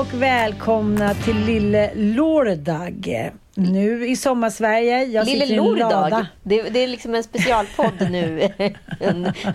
Och välkomna till Lille Lordag. Nu i sommarsverige. Jag Lille sitter i en Lordag. lada. Det, det är liksom en specialpodd nu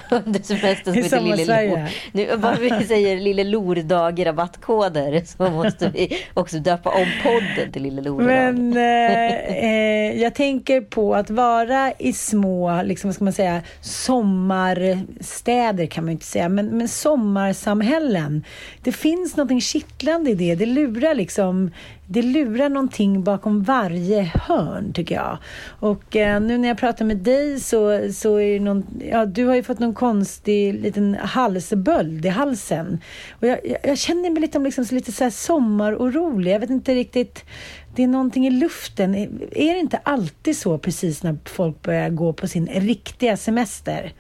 under semestern som heter Lille. Lor. Nu, bara vi säger Lille Lordag i rabattkoder så måste vi också döpa om podden till Lille Lordag. Men eh, eh, jag tänker på att vara i små, liksom, vad ska man säga, sommarstäder kan man ju inte säga, men, men sommarsamhällen. Det finns någonting kittlande i det. Det lurar liksom, det lurar någonting bakom varje hörn tycker jag. Och eh, nu när jag pratar med dig så, så är det någon, ja du har ju fått någon konstig liten halsböld i halsen. Och jag, jag, jag känner mig lite, liksom, så lite så här sommarorolig. Jag vet inte riktigt, det är någonting i luften. Är det inte alltid så precis när folk börjar gå på sin riktiga semester?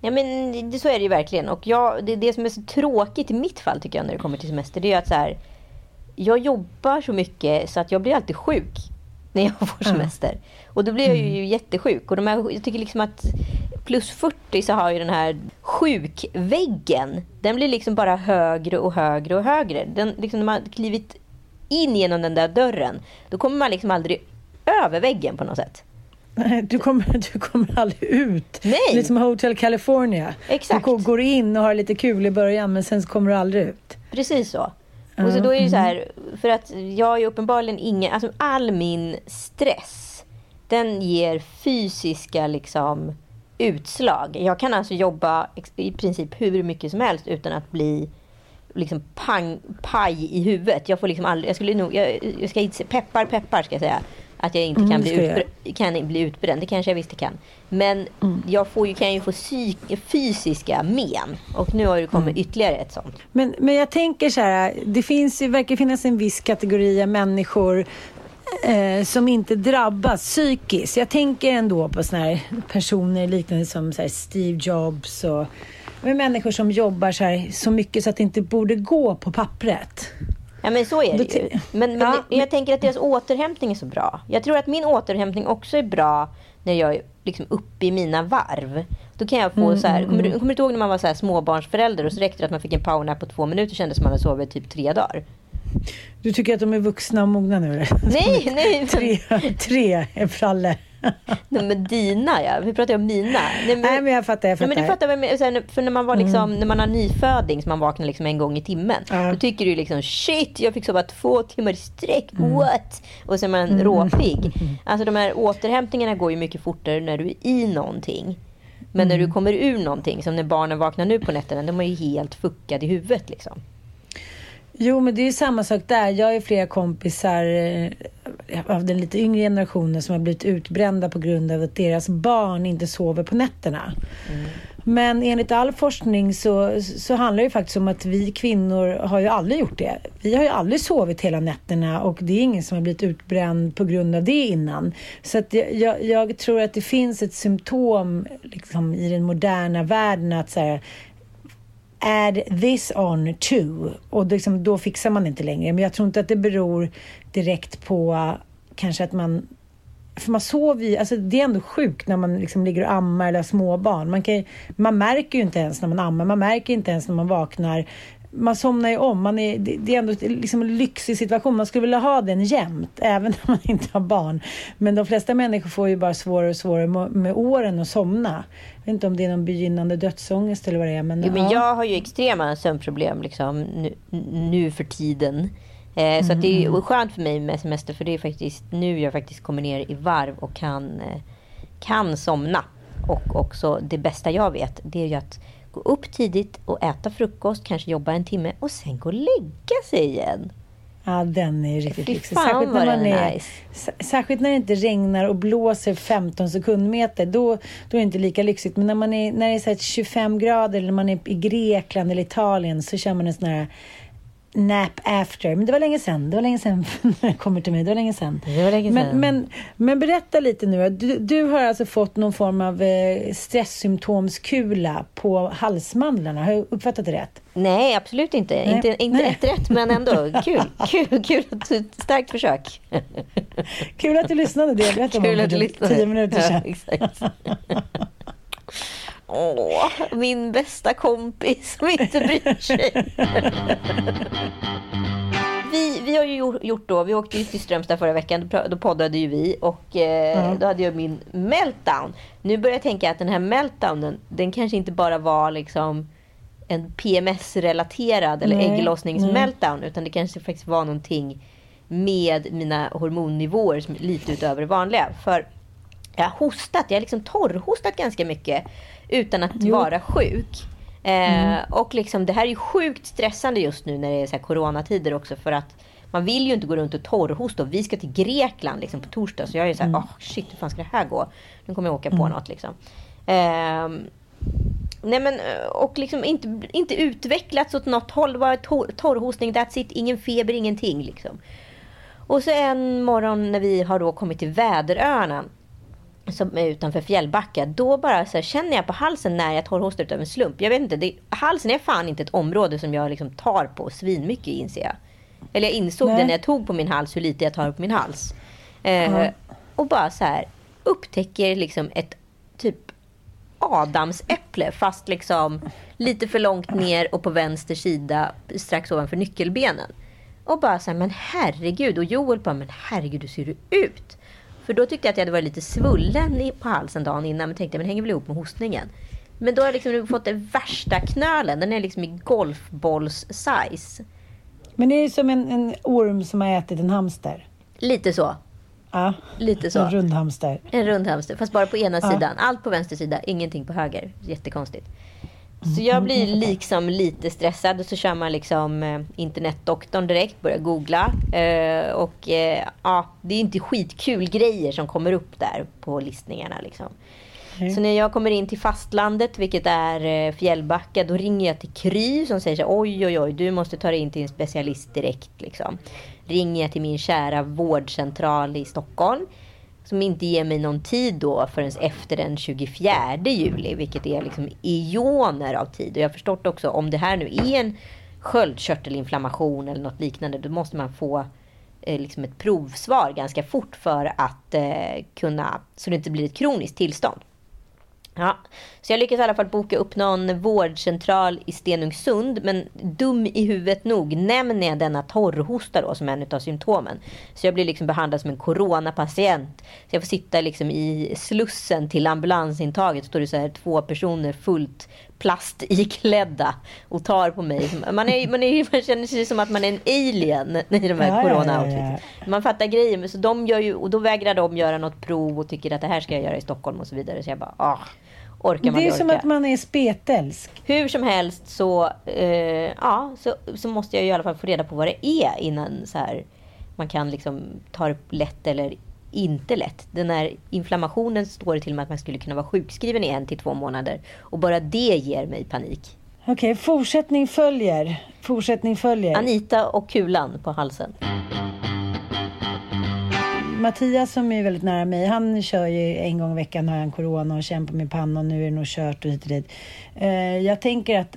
Ja men det, så är det ju verkligen. Och jag, det, det som är så tråkigt i mitt fall tycker jag när det kommer till semester. Det är ju att så här, jag jobbar så mycket så att jag blir alltid sjuk när jag får semester. Och då blir jag ju jättesjuk. Och de här, jag tycker liksom att plus 40 så har ju den här sjukväggen, den blir liksom bara högre och högre och högre. Den, liksom när man klivit in genom den där dörren, då kommer man liksom aldrig över väggen på något sätt. Du kommer, du kommer aldrig ut. Nej. Lite som Hotel California. Exakt. Du går in och har lite kul i början men sen kommer du aldrig ut. Precis så. Och så då är det så här, för att jag är uppenbarligen ingen, alltså all min stress, den ger fysiska liksom utslag. Jag kan alltså jobba i princip hur mycket som helst utan att bli liksom pang, paj i huvudet. Jag får liksom aldrig, jag skulle nog, jag, jag ska inte peppar peppar ska jag säga. Att jag inte Mm, kan, det bli utbrä- kan bli utbränd. Det kanske jag visst kan. Men Mm. jag får ju, kan ju få psyk, fysiska men. Och nu har det kommit Mm. ytterligare ett sånt. Men, men jag tänker så här, det finns verkar finnas en viss kategori av människor eh, som inte drabbas psykiskt. Jag tänker ändå på såna här personer liknande som Steve Jobs och människor som jobbar så, här, så mycket så att det inte borde gå på pappret. Ja men så är det ju. Men, men Ja, jag tänker att deras återhämtning är så bra. Jag tror att min återhämtning också är bra när jag är liksom uppe i mina varv. Då kan jag få Mm, så här, kommer, du, kommer du inte ihåg när man var så här småbarnsförälder och så räckte det att man fick en powernap på två minuter kändes som man hade sovit typ tre dagar. Du tycker att de är vuxna och mogna nu? Nej, nej, Tre, tre är Fralle. nej men dina ja. Vi pratar ju om mina. Nej, Nej men jag fattar, jag Nej, fattar. men du fattar här, För när man, var liksom, när man har nyföding, så man vaknar liksom en gång i timmen. Ja. Då tycker du liksom shit, jag fick sova två timmar i sträck. What? Och så är man råpig. Alltså de här återhämtningarna går ju mycket fortare när du är i någonting. Men när du kommer ur någonting, som när barnen vaknar nu på nätterna, de är ju helt fuckade i huvudet liksom. Jo, men det är ju samma sak där. Jag har ju flera kompisar eh, av den lite yngre generationen som har blivit utbrända på grund av att deras barn inte sover på nätterna. Men enligt all forskning så, så handlar det faktiskt om att vi kvinnor har ju aldrig gjort det. Vi har ju aldrig sovit hela nätterna och det är ingen som har blivit utbränd på grund av det innan. Så att jag, jag, jag tror att det finns ett symptom liksom, i den moderna världen att så här, add this on too. Och liksom, då fixar man inte längre. Men jag tror inte att det beror direkt på kanske att man för man sover ju, alltså det är ändå sjukt när man liksom ligger och ammar eller har småbarn. Man, kan, man märker ju inte ens när man ammar, man märker inte ens när man vaknar. Man somnar ju om, man är, det, är ändå liksom en lyxig situation. Man skulle vilja ha den jämt, även när man inte har barn. Men de flesta människor får ju bara svårare och svårare med åren att somna. Jag vet inte om det är någon begynnande dödsångest eller vad det är. Men, jo, men jag har ju extrema sömnproblem liksom, nu, nu för tiden. Eh, så det är mm. skönt för mig med semester för det är faktiskt nu jag faktiskt kommer ner i varv och kan, eh, kan somna. Och också det bästa jag vet det är ju att gå upp tidigt och äta frukost, kanske jobba en timme och sen gå och lägga sig igen. Ja, den är riktigt lyxig. Särskilt när, man är, nice. särskilt när det inte regnar och blåser 15 sekundmeter. Då, då är det inte lika lyxigt. Men när, man är, när det är så 25 grader eller man är i Grekland eller Italien så känner man en sån här Nap after. Men det var länge sedan. Det var länge sedan när det kommer till mig. Det var länge sedan. Det var länge sedan. Men, men, men berätta lite nu. Du, du har alltså fått någon form av eh, stresssymptomskula på halsmandlarna. Har jag uppfattat det rätt? Nej, absolut inte. Nej. Inte, inte Nej. ett rätt, men ändå kul. kul, kul. Starkt försök. Kul att du lyssnade. Det jag att du lyssnade. tio minuter sedan. Ja, exakt. Åh, min bästa kompis som inte bryr sig. vi, vi har ju gjort då, vi åkte ju till Strömstad förra veckan, då poddade ju vi och eh, mm. då hade jag min meltdown. Nu börjar jag tänka att den här meltdownen, den kanske inte bara var liksom en PMS-relaterad eller ägglossnings-meltdown, utan det kanske faktiskt var någonting med mina hormonnivåer som är lite utöver det vanliga. För jag har hostat, jag har liksom torrhostat ganska mycket utan att jo. vara sjuk. Eh, mm. Och liksom, det här är ju sjukt stressande just nu när det är så här coronatider också. För att man vill ju inte gå runt och torrhosta. Vi ska till Grekland liksom, på torsdag. Så jag är så här, mm. oh, shit, hur fan ska det här gå? Nu kommer jag åka på mm. något liksom. Eh, nej men, och liksom inte, inte utvecklats åt något håll. Det var tor torrhostning, that's it. Ingen feber, ingenting liksom. Och så en morgon när vi har då kommit till Väderöarna som är utanför Fjällbacka, då bara så här, känner jag på halsen när jag torrhostar utav en slump. Jag vet inte, det, halsen är fan inte ett område som jag liksom tar på svinmycket inser jag. Eller jag insåg Nej. det när jag tog på min hals, hur lite jag tar på min hals. Eh, mm. Och bara så här, upptäcker liksom ett typ adamsäpple fast liksom lite för långt ner och på vänster sida strax ovanför nyckelbenen. Och bara så här, men herregud. Och Joel bara, men herregud, hur ser du ut? För då tyckte jag att jag hade varit lite svullen på halsen dagen innan. Men tänkte, men hänger väl ihop med hostningen. Men då har jag liksom fått den värsta knölen. Den är liksom i golfbolls-size. Men det är som en, en orm som har ätit en hamster. Lite så. Ja, Lite så. En rund hamster. En rund hamster, fast bara på ena ja. sidan. Allt på vänster sida, ingenting på höger. Jättekonstigt. Så jag blir liksom lite stressad och så kör man liksom eh, internetdoktorn direkt, börjar googla. Eh, och eh, ja, det är inte skitkul grejer som kommer upp där på listningarna liksom. Mm. Så när jag kommer in till fastlandet, vilket är eh, Fjällbacka, då ringer jag till Kry som säger så oj oj oj, du måste ta dig in till en specialist direkt. Liksom. Ringer jag till min kära vårdcentral i Stockholm som inte ger mig någon tid då förrän efter den 24 juli, vilket är liksom eoner av tid. Och jag har förstått också om det här nu är en sköldkörtelinflammation eller något liknande, då måste man få eh, liksom ett provsvar ganska fort för att eh, kunna, så det inte blir ett kroniskt tillstånd. Ja, så jag lyckades i alla fall boka upp någon vårdcentral i Stenungsund. Men dum i huvudet nog nämner jag denna torrhosta då som en av symptomen. Så jag blir liksom behandlad som en coronapatient. Så jag får sitta liksom i slussen till ambulansintaget. Står det så här två personer fullt plastiklädda och tar på mig. Man, är, man, är, man känner sig som att man är en alien i de här ja, corona ja, ja, Man fattar grejer. Så de gör ju, och då vägrar de göra något prov och tycker att det här ska jag göra i Stockholm och så vidare. Så jag bara, ah, orkar man Det är orka. som att man är spetälsk. Hur som helst så, eh, ja, så, så måste jag i alla fall få reda på vad det är innan så här, man kan liksom ta det lätt eller inte lätt. Den här inflammationen står det till och med att man skulle kunna vara sjukskriven i en till två månader. Och bara det ger mig panik. Okej, okay, fortsättning följer. Fortsättning följer. Anita och kulan på halsen. Mattias som är väldigt nära mig, han kör ju en gång i veckan har han corona och kämpar med pannan och nu är det nog kört och hit och dit. Uh, jag tänker att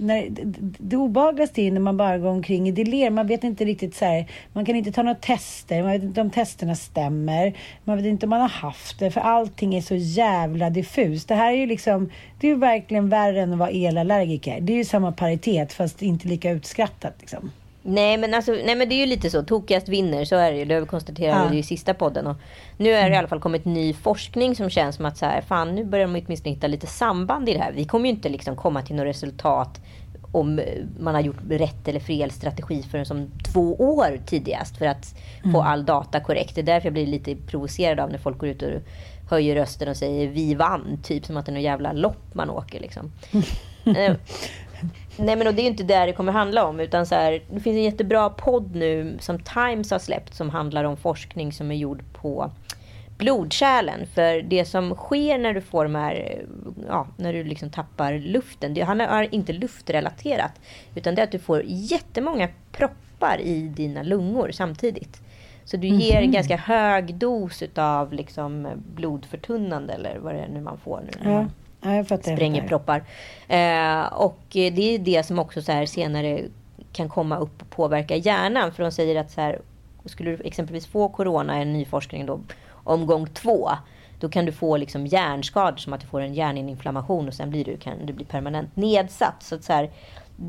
när, det, det obehagligaste är när man bara går omkring i delirium. Man vet inte riktigt så här, man kan inte ta några tester, man vet inte om testerna stämmer, man vet inte om man har haft det, för allting är så jävla diffust. Det här är ju liksom, det är ju verkligen värre än att vara elallergiker. Det är ju samma paritet fast inte lika utskrattat liksom. Nej men, alltså, nej men det är ju lite så, tokigast vinner, så är det ju. Det konstaterade ja. i sista podden. Och nu är det i alla fall kommit ny forskning som känns som att så här, fan nu börjar de åtminstone hitta lite samband i det här. Vi kommer ju inte liksom komma till något resultat om man har gjort rätt eller fel strategi förrän som två år tidigast för att mm. få all data korrekt. Det är därför jag blir lite provocerad av när folk går ut och höjer rösten och säger vi vann, typ som att det är något jävla lopp man åker liksom. Nej men och det är inte det det kommer handla om. Utan så här, det finns en jättebra podd nu som Times har släppt som handlar om forskning som är gjord på blodkärlen. För det som sker när du får de här, ja, när du liksom tappar luften. Det är inte luftrelaterat. Utan det är att du får jättemånga proppar i dina lungor samtidigt. Så du ger mm en ganska hög dos av liksom blodförtunnande eller vad det är nu man får. Nu. Ja. Ja, jag fattar, spränger proppar. Eh, och det är det som också så här senare kan komma upp och påverka hjärnan. För de säger att så här, skulle du exempelvis få corona, en ny forskning då, omgång två. Då kan du få liksom hjärnskador som att du får en hjärninflammation och sen blir du, kan du bli permanent nedsatt. Så, att så här,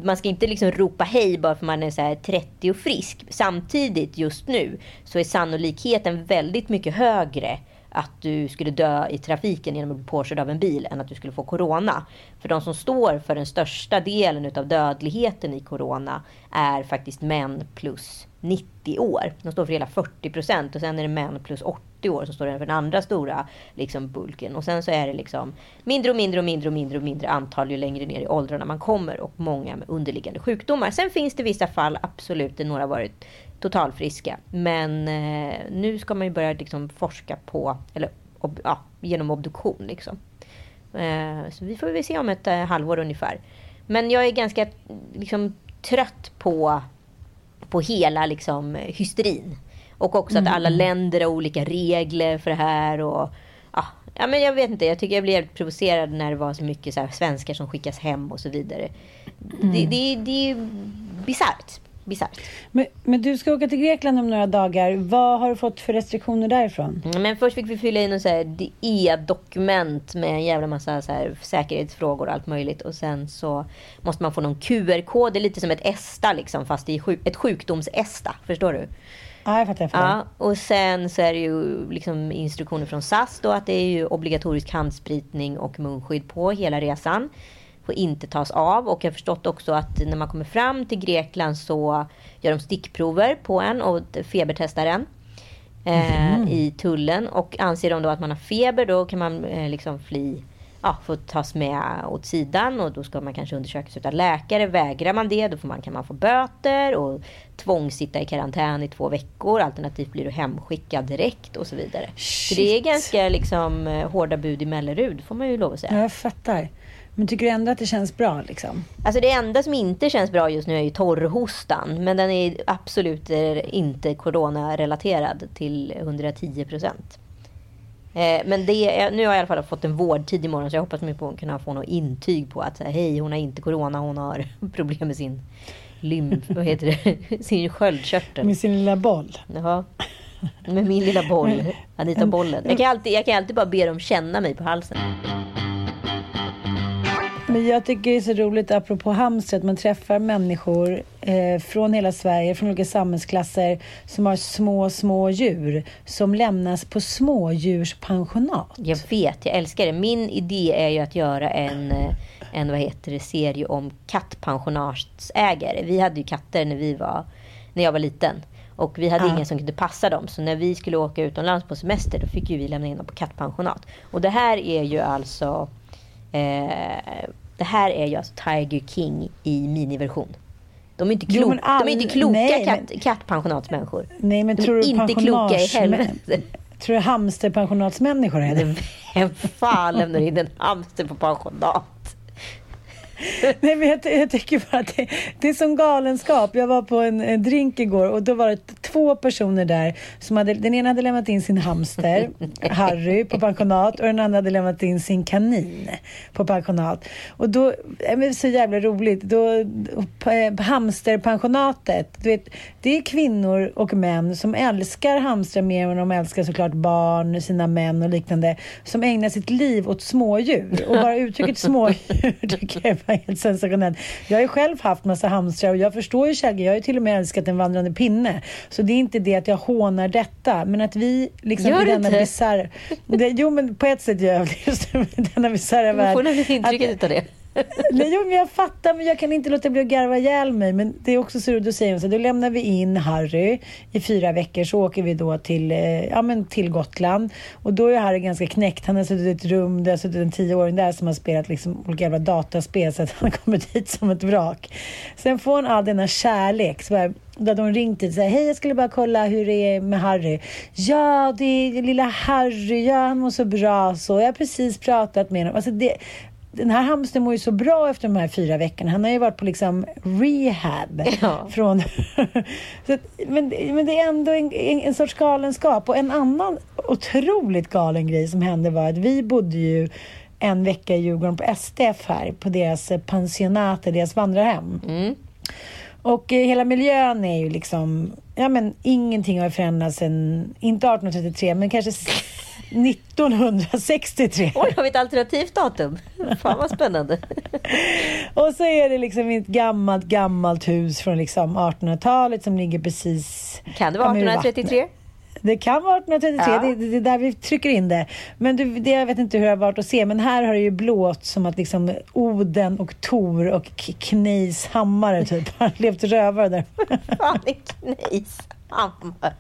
man ska inte liksom ropa hej bara för man är så 30 och frisk. Samtidigt just nu så är sannolikheten väldigt mycket högre att du skulle dö i trafiken genom att bli påkörd av en bil än att du skulle få corona. För de som står för den största delen utav dödligheten i corona är faktiskt män plus 90 år. De står för hela 40 procent och sen är det män plus 80 år som står för den andra stora liksom, bulken. Och sen så är det liksom mindre och mindre och mindre och mindre och mindre antal ju längre ner i åldrarna man kommer och många med underliggande sjukdomar. Sen finns det vissa fall, absolut, där några varit totalfriska. Men eh, nu ska man ju börja liksom forska på, eller ob, ja, genom obduktion. Liksom. Eh, så vi får väl se om ett eh, halvår ungefär. Men jag är ganska liksom, trött på, på hela liksom, hysterin. Och också mm. att alla länder har olika regler för det här. Och, ja, ja, men jag vet inte, jag tycker jag blev provocerad när det var så mycket så här, svenskar som skickas hem och så vidare. Mm. Det, det, det är bisarrt bisarrt. Men, men, du ska åka till Grekland om några dagar. Vad har du fått för restriktioner därifrån? Mm, men först fick vi fylla in ett e-dokument med en jävla massa så här säkerhetsfrågor och allt möjligt. Och sen så måste man få någon QR-kod. Det är lite som ett ESTA liksom, fast i sjuk ett sjukdoms-ESTA. Förstår du? Ja, jag fattar. Jag fattar. Ja, och sen så är det ju liksom instruktioner från SAS då att det är ju obligatorisk handspritning och munskydd på hela resan får inte tas av. Och jag har förstått också att när man kommer fram till Grekland så gör de stickprover på en och febertestar en. Eh, mm. i tullen. Och anser de då att man har feber då kan man eh, liksom fly ja, få tas med åt sidan och då ska man kanske undersökas av läkare. Vägrar man det då får man, kan man få böter och tvångssitta i karantän i två veckor. Alternativt blir du hemskickad direkt och så vidare. Shit. Så det är ganska liksom, eh, hårda bud i Mellerud får man ju lov att säga. Jag fattar. Men tycker du ändå att det känns bra? Liksom? Alltså det enda som inte känns bra just nu är ju torrhostan. Men den är absolut inte coronarelaterad till 110 procent. Eh, men det, nu har jag i alla fall fått en vårdtid imorgon så jag hoppas mycket på att kunna få något intyg på att hej, hon har inte corona, hon har problem med sin lymf, vad heter det, sin sköldkörtel. Med sin lilla boll. Jaha. Med min lilla boll, Anita Bollen. Jag kan, alltid, jag kan alltid bara be dem känna mig på halsen. Men jag tycker det är så roligt, apropå Halmstad, att man träffar människor eh, från hela Sverige, från olika samhällsklasser, som har små, små djur, som lämnas på smådjurspensionat. Jag vet, jag älskar det. Min idé är ju att göra en, eh, en vad heter det, serie om kattpensionatsägare. Vi hade ju katter när, vi var, när jag var liten. Och vi hade ja. ingen som kunde passa dem. Så när vi skulle åka utomlands på semester, då fick ju vi lämna in dem på kattpensionat. Och det här är ju alltså Eh, det här är ju alltså Tiger King i miniversion. De är inte, klok, jo, all, de är inte kloka nej, katt, men, kattpensionatsmänniskor. Nej, men de tror är inte kloka i helvete. Tror du hamsterpensionatsmänniskor är det? Vem fan lämnar in en hamster på pensionat? Nej, men jag, jag tycker bara att det, det, är som galenskap. Jag var på en, en, drink igår och då var det två personer där. Som hade, den ena hade lämnat in sin hamster, Harry, på pensionat och den andra hade lämnat in sin kanin på pensionat. Och då, det är så jävla roligt. Då, eh, hamsterpensionatet, du vet, det är kvinnor och män som älskar hamstrar mer än de älskar såklart barn, sina män och liknande. Som ägnar sitt liv åt smådjur. Och bara uttrycket smådjur tycker jag var helt sensationellt. Jag har ju själv haft massa hamstrar och jag förstår ju Shaggy, jag har ju till och med älskat en vandrande pinne. Så det är inte det att jag hånar detta, men att vi liksom gör i denna inte? bisarr... Jo, men på ett sätt gör jag det. Just denna bisarra värld. Man får nämligen intrycket av det. Nej, jo, men jag fattar, men jag kan inte låta bli att garva ihjäl mig. Men det är också så, då säger hon så då lämnar vi in Harry i fyra veckor, så åker vi då till, eh, ja, men till Gotland. Och då är Harry ganska knäckt. Han har suttit i ett rum, det har suttit en tioåring där som har spelat liksom olika jävla dataspel, så att han har kommit som ett vrak. Sen får han all denna kärlek. Så bara, då hade hon ringt dit och sagt, hej jag skulle bara kolla hur det är med Harry. Ja, det är lilla Harry, ja han mår så bra så. Jag har precis pratat med honom. Alltså det, den här hamstern mår ju så bra efter de här fyra veckorna. Han har ju varit på liksom rehab. Ja. Från så att, men, men det är ändå en, en, en sorts galenskap. Och en annan otroligt galen grej som hände var att vi bodde ju en vecka i Djurgården på STF här, på deras pensionat, deras vandrarhem. Mm. Och eh, hela miljön är ju liksom, ja men ingenting har förändrats sen, inte 1833, men kanske 1963. Oj, har vi ett alternativt datum? Fan vad spännande. Och så är det liksom ett gammalt, gammalt hus från liksom 1800-talet som ligger precis... Kan det vara ja, men vid 1833? vattnet. Det kan vara 1833, Ja. det, det, det är där vi trycker in det. Men du, det, jag vet inte hur det har varit att se, men här har det ju blåst som att liksom Oden och Tor och Kneis hammare typ har levt rövare där. Fan, en knejshammare.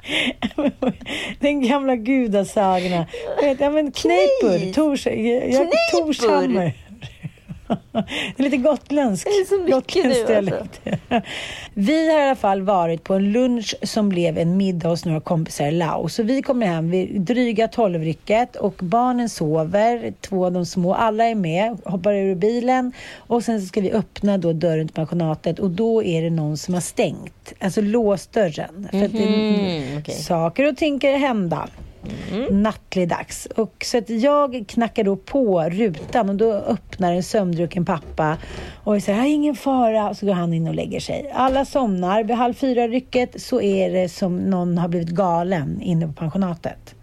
Den gamla gudasagorna. Ja, men Kneipur, Kneis. Tors, ja, Kneipur. Det är lite gotländsk. Det är så gotländsk nu, dialekt. Vi har i alla fall varit på en lunch som blev en middag hos några kompisar i Laos. Så vi kommer hem vid dryga tolvrycket och barnen sover, två av de små, alla är med, hoppar ur bilen och sen så ska vi öppna då dörren till pensionatet och då är det någon som har stängt, alltså låst dörren. För att det, Mhm, okej. saker och ting kan hända. Mm. Nattlig dags. Och så att jag knackar då på rutan och då öppnar en sömndrucken pappa och säger ingen fara och så går han in och lägger sig. Alla somnar. Vid halv fyra rycket så är det som någon har blivit galen inne på pensionatet.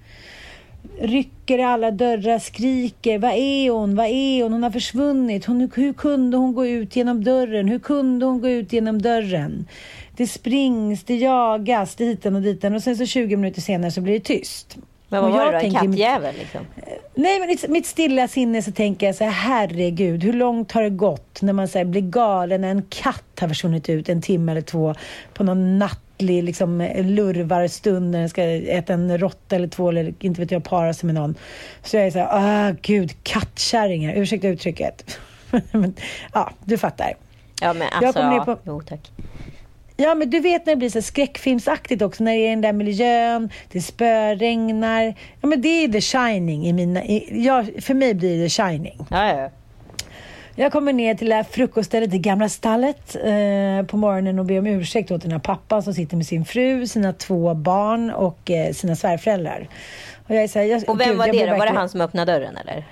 Rycker i alla dörrar, skriker. Vad är hon? Vad är hon? Hon har försvunnit. Hon, hur kunde hon gå ut genom dörren? Hur kunde hon gå ut genom dörren? Det springs, det jagas, det hiten och diten och sen så 20 minuter senare så blir det tyst. Men vad Och var jag det då? En kattjävel liksom? Nej, men i mitt stilla sinne så tänker jag så här, herregud, hur långt har det gått när man så här, blir galen när en katt har försvunnit ut en timme eller två på någon nattlig liksom, lurvarstund när den ska äta en råtta eller två eller inte vet jag, para sig med någon. Så jag är så här, ah gud, kattkärringar, ursäkta uttrycket. men, ja, du fattar. Ja, men Jag alltså... kom ner ja. på- Jo, tack. Ja, men du vet när det blir så skräckfilmsaktigt också, när det är den där miljön, det spöregnar. Ja, men det är The Shining i mina... I, ja, för mig blir det The Shining. Ja, ja, ja. Jag kommer ner till det här frukoststället, det gamla stallet, eh, på morgonen och ber om ursäkt åt den här pappan som sitter med sin fru, sina två barn och eh, sina svärföräldrar. Och, jag är så här, jag, Och vem gud, var det då? Var det verkligen- han som öppnade dörren eller?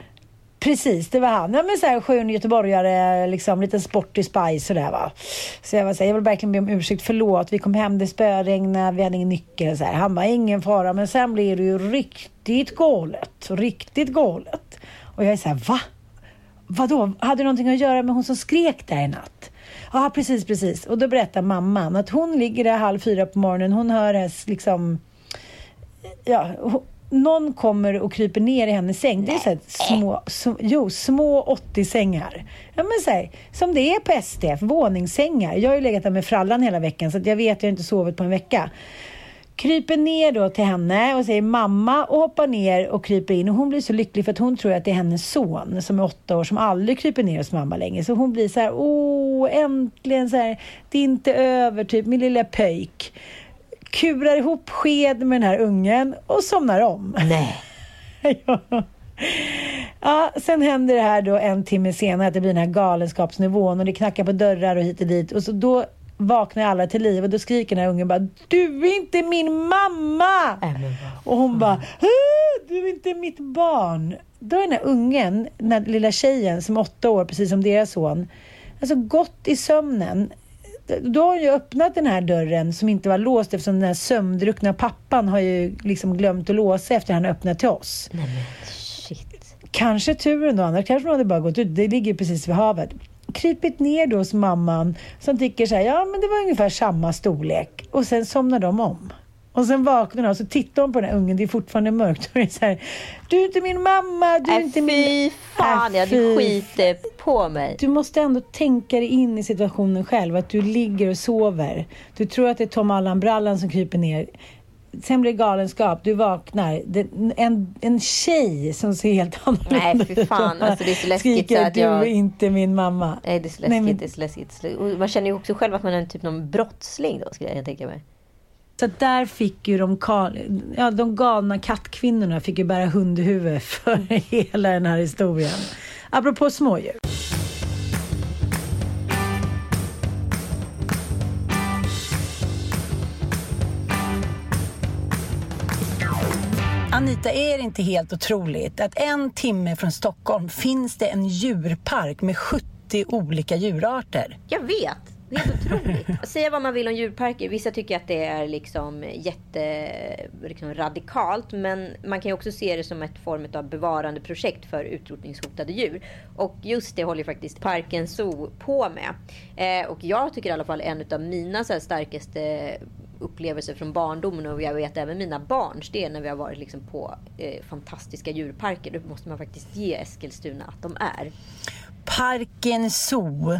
Precis, det var han. Ja, men så här, skön göteborgare, liksom, lite sportig spice sådär va. Så jag var så här, jag vill verkligen be om ursäkt, förlåt. Vi kom hem, det spöregnade, vi hade ingen nyckel. Så här. Han var ingen fara. Men sen blev det ju riktigt galet. Riktigt galet. Och jag är så här, va? Vadå? Hade det någonting att göra med hon som skrek där i natt? Ja, precis, precis. Och då berättar mamman att hon ligger där halv fyra på morgonen. Hon hör det här liksom ja, någon kommer och kryper ner i hennes säng. Det är så små, sm, jo, små 80-sängar. Ja, men så här, som det är på STF, våningssängar. Jag har ju legat där med frallan hela veckan så att jag vet att jag inte sovit på en vecka. Kryper ner då till henne och säger mamma och hoppar ner och kryper in. Och hon blir så lycklig för att hon tror att det är hennes son som är åtta år som aldrig kryper ner hos mamma längre. Så hon blir så här, åh äntligen så här, det är inte över typ, min lilla pöjk kurar ihop sked med den här ungen och somnar om. Nej. ja. Ja, sen händer det här då en timme senare att det blir den här galenskapsnivån och det knackar på dörrar och hit och dit och så då vaknar alla till liv och då skriker den här ungen bara Du är inte min mamma! och hon bara Du är inte mitt barn. Då är den här ungen, den här lilla tjejen som är åtta år, precis som deras son, alltså gått i sömnen. Då har hon ju öppnat den här dörren som inte var låst eftersom den här sömndruckna pappan har ju liksom glömt att låsa efter att han öppnat till oss. Nej men shit. Kanske turen då, annars kanske hon hade bara gått ut. Det ligger precis vid havet. Krypit ner då hos mamman som tycker så här, ja men det var ungefär samma storlek. Och sen somnar de om. Och sen vaknar hon och så tittar hon på den här ungen, det är fortfarande mörkt. Och är så här, du är inte min mamma, du är Äh, inte min... fy fan, Äh, jag fy hade skiter på mig. Du måste ändå tänka dig in i situationen själv, att du ligger och sover. Du tror att det är Tom Allan-brallan som kryper ner. Sen blir det galenskap, du vaknar. Det, en, en tjej som ser helt annorlunda Nej, fy fan, ut. alltså, det är så läskigt Skriker att du jag- är inte min mamma. Nej, det är så Nej, läskigt. men- det är så läskigt. Och man känner ju också själv att man är typ någon brottsling då, skulle jag tänka mig. Så där fick ju de, ja, de galna kattkvinnorna fick ju bära hundhuvud för hela den här historien. Apropå smådjur. Anita, är det inte helt otroligt att en timme från Stockholm finns det en djurpark med 70 olika djurarter? Jag vet. Helt otroligt. Säga vad man vill om djurparker. Vissa tycker att det är liksom jätte liksom radikalt. Men man kan ju också se det som ett form av bevarandeprojekt för utrotningshotade djur. Och just det håller faktiskt Parken Zoo på med. Eh, och jag tycker i alla fall en av mina så här, starkaste upplevelser från barndomen och jag vet även mina barns det är när vi har varit liksom på eh, fantastiska djurparker. Då måste man faktiskt ge Eskilstuna att de är. Parken Zoo.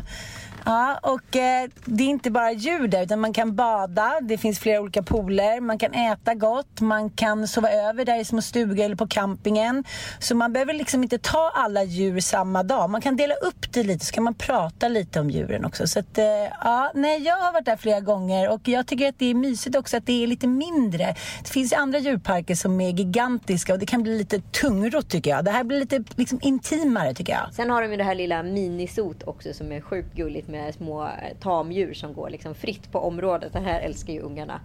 Ja, och eh, det är inte bara djur där utan man kan bada, det finns flera olika pooler, man kan äta gott, man kan sova över där i små stugor eller på campingen. Så man behöver liksom inte ta alla djur samma dag. Man kan dela upp det lite så kan man prata lite om djuren också. Så att, eh, ja, nej, jag har varit där flera gånger och jag tycker att det är mysigt också att det är lite mindre. Det finns andra djurparker som är gigantiska och det kan bli lite tungrot tycker jag. Det här blir lite liksom, intimare tycker jag. Sen har de ju det här lilla minisot också som är sjukt gulligt Typ med små eh, tamdjur som går liksom fritt på området. Det här älskar ju ungarna.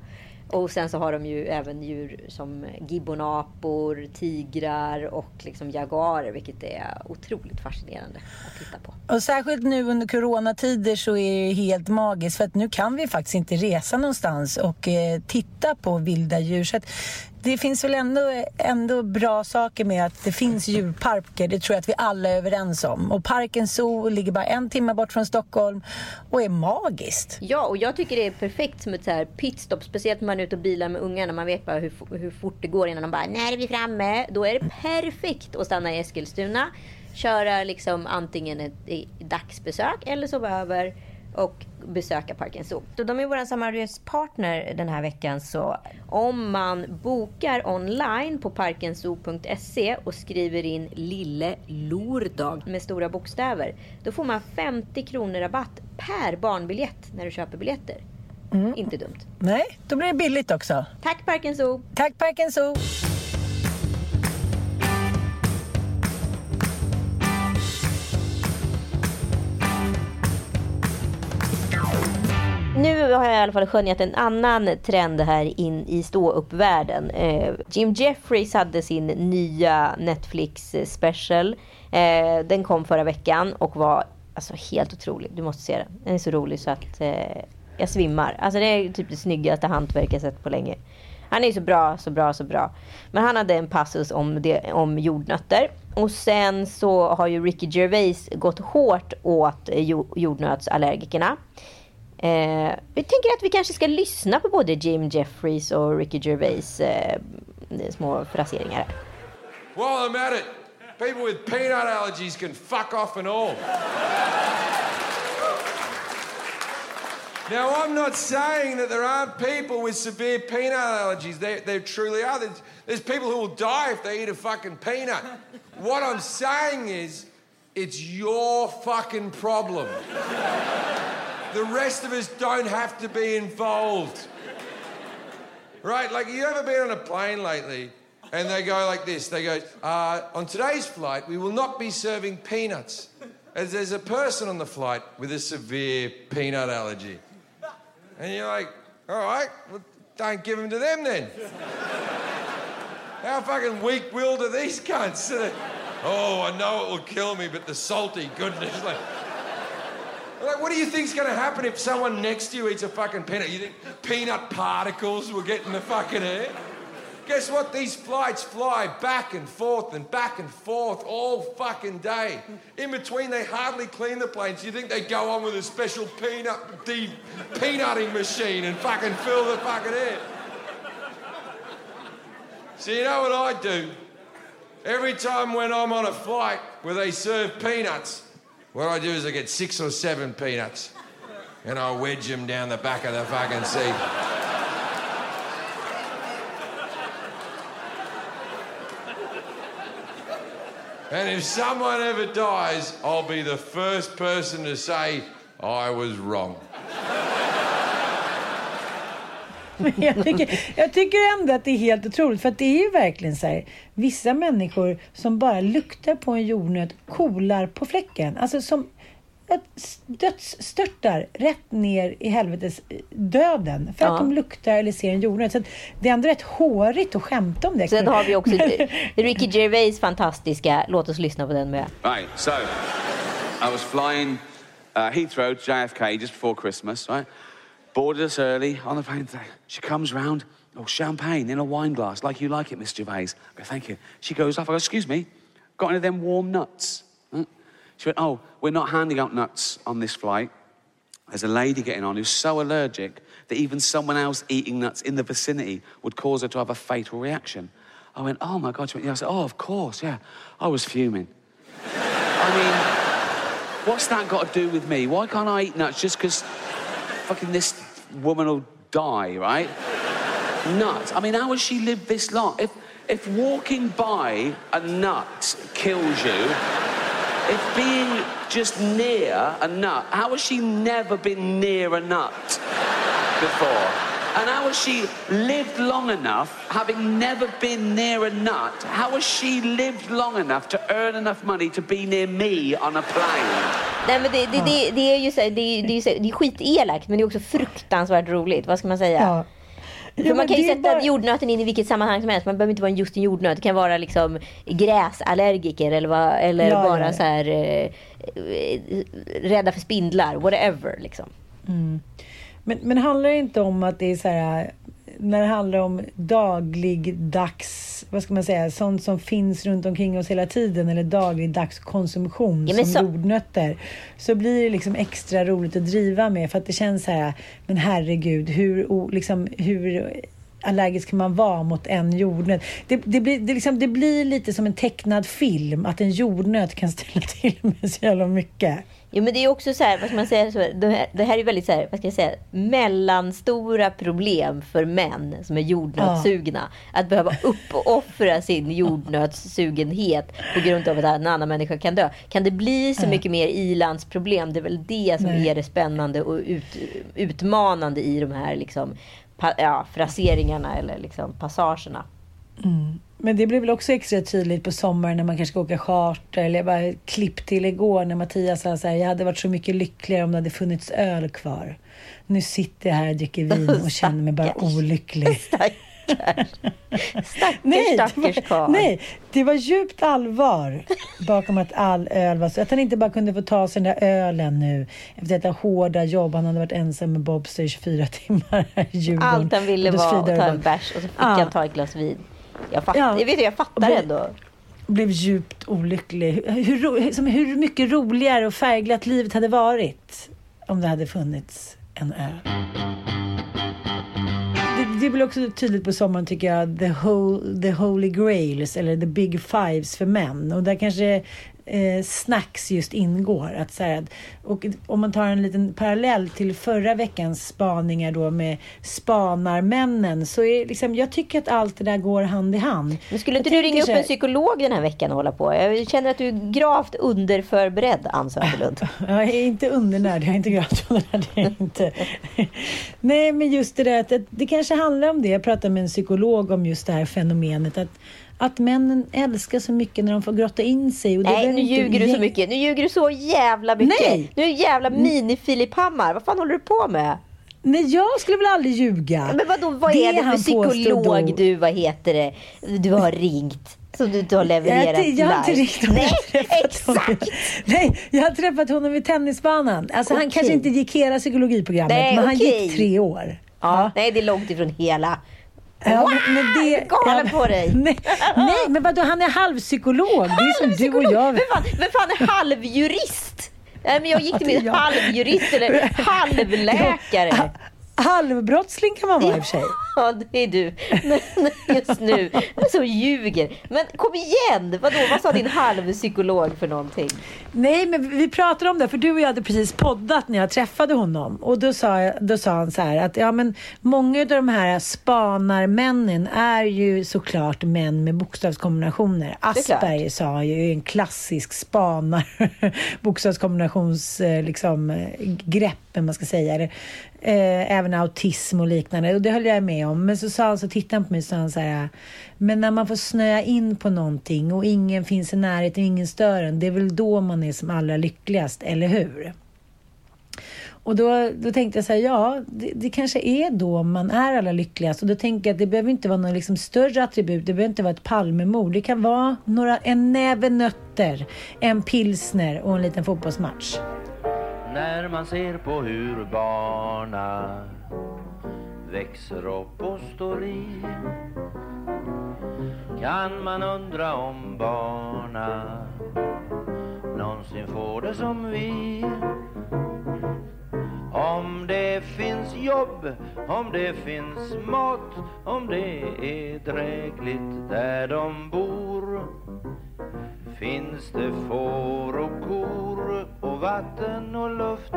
Och sen så har de ju även djur som eh, gibbonapor, tigrar och liksom jaguarer vilket är otroligt fascinerande att titta på. Och särskilt nu under coronatider så är det helt magiskt för att nu kan vi faktiskt inte resa någonstans och eh, titta på vilda djur. Så att det finns väl ändå, ändå bra saker med att det finns djurparker. Det tror jag att vi alla är överens om. Och Parken Zoo ligger bara en timme bort från Stockholm och är magiskt. Ja, och jag tycker det är perfekt som ett så här pitstop. Speciellt när man är ute och bilar med ungarna. Man vet bara hur, hur fort det går innan de bara, när är vi framme? Då är det perfekt att stanna i Eskilstuna. Köra liksom antingen ett, ett dagsbesök eller sova över och besöka Parken Zoo. Så de är vår samarbetspartner den här veckan. Så om man bokar online på parkenzoo.se och skriver in Lille Lordag med stora bokstäver. Då får man 50 kronor rabatt per barnbiljett när du köper biljetter. Inte dumt. Nej, då blir det billigt också. Tack Parken Zoo! Tack Parken Zoo! Nu har jag i alla fall skönjat en annan trend här in i ståuppvärlden. Eh, Jim Jeffries hade sin nya Netflix eh, special. Eh, den kom förra veckan och var alltså, helt otrolig. Du måste se den. Den är så rolig så att eh, jag svimmar. Alltså det är typ det snyggaste hantverk jag sett på länge. Han är så bra, så bra, så bra. Men han hade en passus om, det, om jordnötter. Och sen så har ju Ricky Gervais gått hårt åt eh, jordnötsallergikerna. Eh, vi tänker att vi kanske ska lyssna på både Jim Jeffries och Ricky Gervais eh, små fraseringar. While I'm at it, people with peanut allergies can fuck off and all. now, I'm not saying that there aren't people with severe peanut allergies. There, there truly are. There's, there's people who will die if they eat a fucking peanut. What I'm saying is, it's your fucking problem. The rest of us don't have to be involved. Right? Like, you ever been on a plane lately and they go like this. They go, uh, on today's flight, we will not be serving peanuts, as there's a person on the flight with a severe peanut allergy. And you're like, all right, well, don't give them to them then. How fucking weak-willed are these cunts? oh, I know it will kill me, but the salty goodness, like. Like, what do you think's going to happen if someone next to you eats a fucking peanut? You think peanut particles will get in the fucking air? Guess what? These flights fly back and forth and back and forth all fucking day. In between, they hardly clean the planes. You think they go on with a special peanut de- peanutting machine and fucking fill the fucking air? So you know what I do? Every time when I'm on a flight where they serve peanuts, what I do is I get six or seven peanuts and I wedge them down the back of the fucking seat. And if someone ever dies, I'll be the first person to say I was wrong. Jag, tycker, jag tycker ändå att det är helt otroligt. För att det är ju verkligen så här. Vissa människor som bara luktar på en jordnöt kolar på fläcken. Alltså som dödsstörtar rätt ner i helvetes döden för ja. att de luktar eller ser en jordnöt. Så det är ändå rätt hårigt att skämta om det. Sen har vi också Ricky Gervais fantastiska, låt oss lyssna på den med. Right, so I was flying uh, Heathrow, JFK just before Christmas, right? Boarded us early on the plane. She comes round, oh, champagne in a wine glass, like you like it, Miss Gervais. I go, thank you. She goes off. I go, excuse me, got any of them warm nuts? She went, oh, we're not handing out nuts on this flight. There's a lady getting on who's so allergic that even someone else eating nuts in the vicinity would cause her to have a fatal reaction. I went, oh my God. She went, yeah. I said, oh, of course, yeah. I was fuming. I mean, what's that got to do with me? Why can't I eat nuts just because fucking this woman will die, right? Nuts. I mean, how has she lived this long? If, if walking by a nut kills you, if being just near a nut, how has she never been near a nut before? And how has she lived long enough, having never been near a nut, how has she lived long enough to earn enough money to be near me on a plane? Nej, men det, det, det, det är ju så, det, det, är, det är skitelakt, men det är också fruktansvärt roligt. Vad ska man säga? Ja. Jo, man kan ju sätta bara... jordnöten in i vilket sammanhang som helst. Man behöver inte vara just en jordnöt. Det kan vara liksom gräsallergiker eller, va, eller ja, bara ja. så här eh, rädda för spindlar. Whatever liksom. Mm. Men, men handlar det inte om att det är så här när det handlar om dagligdags, vad ska man säga, sånt som finns runt omkring oss hela tiden eller dagligdags konsumtion ja, som så... jordnötter. Så blir det liksom extra roligt att driva med för att det känns så här, men herregud, hur, liksom, hur allergisk kan man vara mot en jordnöt? Det, det, blir, det, liksom, det blir lite som en tecknad film, att en jordnöt kan ställa till med så jävla mycket. Jo, men det är också så här, vad ska man säga, så, det, här, det här är väldigt så här, vad ska jag säga, mellanstora problem för män som är jordnötssugna. Ja. Att behöva uppoffra sin jordnötssugenhet på grund av att en annan människa kan dö. Kan det bli så mycket mer ilandsproblem? Det är väl det som Nej. är det spännande och ut, utmanande i de här liksom, pa, ja, fraseringarna eller liksom passagerna. Mm. Men det blir väl också extra tydligt på sommaren när man kanske ska åka charter. Eller bara klipp till igår när Mattias sa så här, jag hade varit så mycket lyckligare om det hade funnits öl kvar. Nu sitter jag här och dricker vin och känner mig bara olycklig. Stackars, nej, stackars karl. Nej, det var djupt allvar bakom att all öl var så. Att han inte bara kunde få ta sig den där ölen nu efter detta hårda jobb. Han hade varit ensam med Bobster i 24 timmar här i Djurgården. Allt han ville var att ta en bärs och så fick ja. han ta ett glas vin. Jag, fatt, ja. jag, vet, jag fattar blev, ändå. Blev djupt olycklig. Hur, som, hur mycket roligare och färgglatt livet hade varit om det hade funnits en ö. Det, det blir också tydligt på sommaren tycker jag, the, whole, the holy grails eller the big fives för män. Och där kanske eh, snacks just ingår. Att, så här, och om man tar en liten parallell till förra veckans spaningar då med spanarmännen så är liksom, jag tycker att allt det där går hand i hand. Men skulle inte du ringa upp en psykolog den här veckan och hålla på? Jag känner att du är gravt underförberedd, Ann Söderlund. Jag är inte undernärd, jag är inte gravt undernärd. Jag inte. Nej, men just det där att det kanske handlar om det. Jag pratade med en psykolog om just det här fenomenet att att männen älskar så mycket när de får grotta in sig. Och det Nej, nu inte ljuger du så mycket. Nu ljuger du så jävla mycket. Nej. Nu är jävla mini-Filip Hammar. Vad fan håller du på med? Nej, jag skulle väl aldrig ljuga. Men vadå, vad Det är det för han psykolog du, vad heter det, du har ringt? Som du inte har levererat Jag, jag har inte live. riktigt Nej, honom. exakt! Nej, jag har träffat honom vid tennisbanan. Alltså, Han Okej. kanske inte gick hela psykologiprogrammet, Nej, men han okej. gick tre år. Ja, nej, det är långt ifrån hela. Ja, men, men det, Wow, galen på dig. Nej, nej, men vadå, han är halvpsykolog. Det är som du och jag. Vem fan, vem fan är halvjurist? Nej, men jag gick till min halvjurist eller halvläkare. Ha- Halvbrottsling kan man vara i och för sig. Ja, det är du. Men just nu, så ljuger. Men kom igen! Vadå, vad sa din halvpsykolog för någonting? Nej, men vi pratade om det, för du och jag hade precis poddat när jag träffade honom. Och då sa, jag, då sa han så här att ja, men många av de här spanarmännen är ju såklart män med bokstavskombinationer. Asperger sa ju är en klassisk spanar bokstavskombinations eh, liksom, eh, grepp, man ska säga. Eller, eh, även autism och liknande. Och det höll jag med om. Men så sa han, så tittade han på mig och sa han så här, men när man får snöa in på någonting och ingen finns i närheten ingen stör en, det är väl då man är som allra lyckligast, eller hur? Och då, då tänkte jag så här, ja, det, det kanske är då man är allra lyckligast. Och då tänker jag att det behöver inte vara något liksom större attribut. Det behöver inte vara ett Palmemord. Det kan vara några, en näve nötter, en pilsner och en liten fotbollsmatch. När man ser på hur barna växer upp och står i. Kan man undra om barna någonsin får det som vi? Om det finns jobb, om det finns mat, om det är drägligt där de bor Finns det får och kor och vatten och luft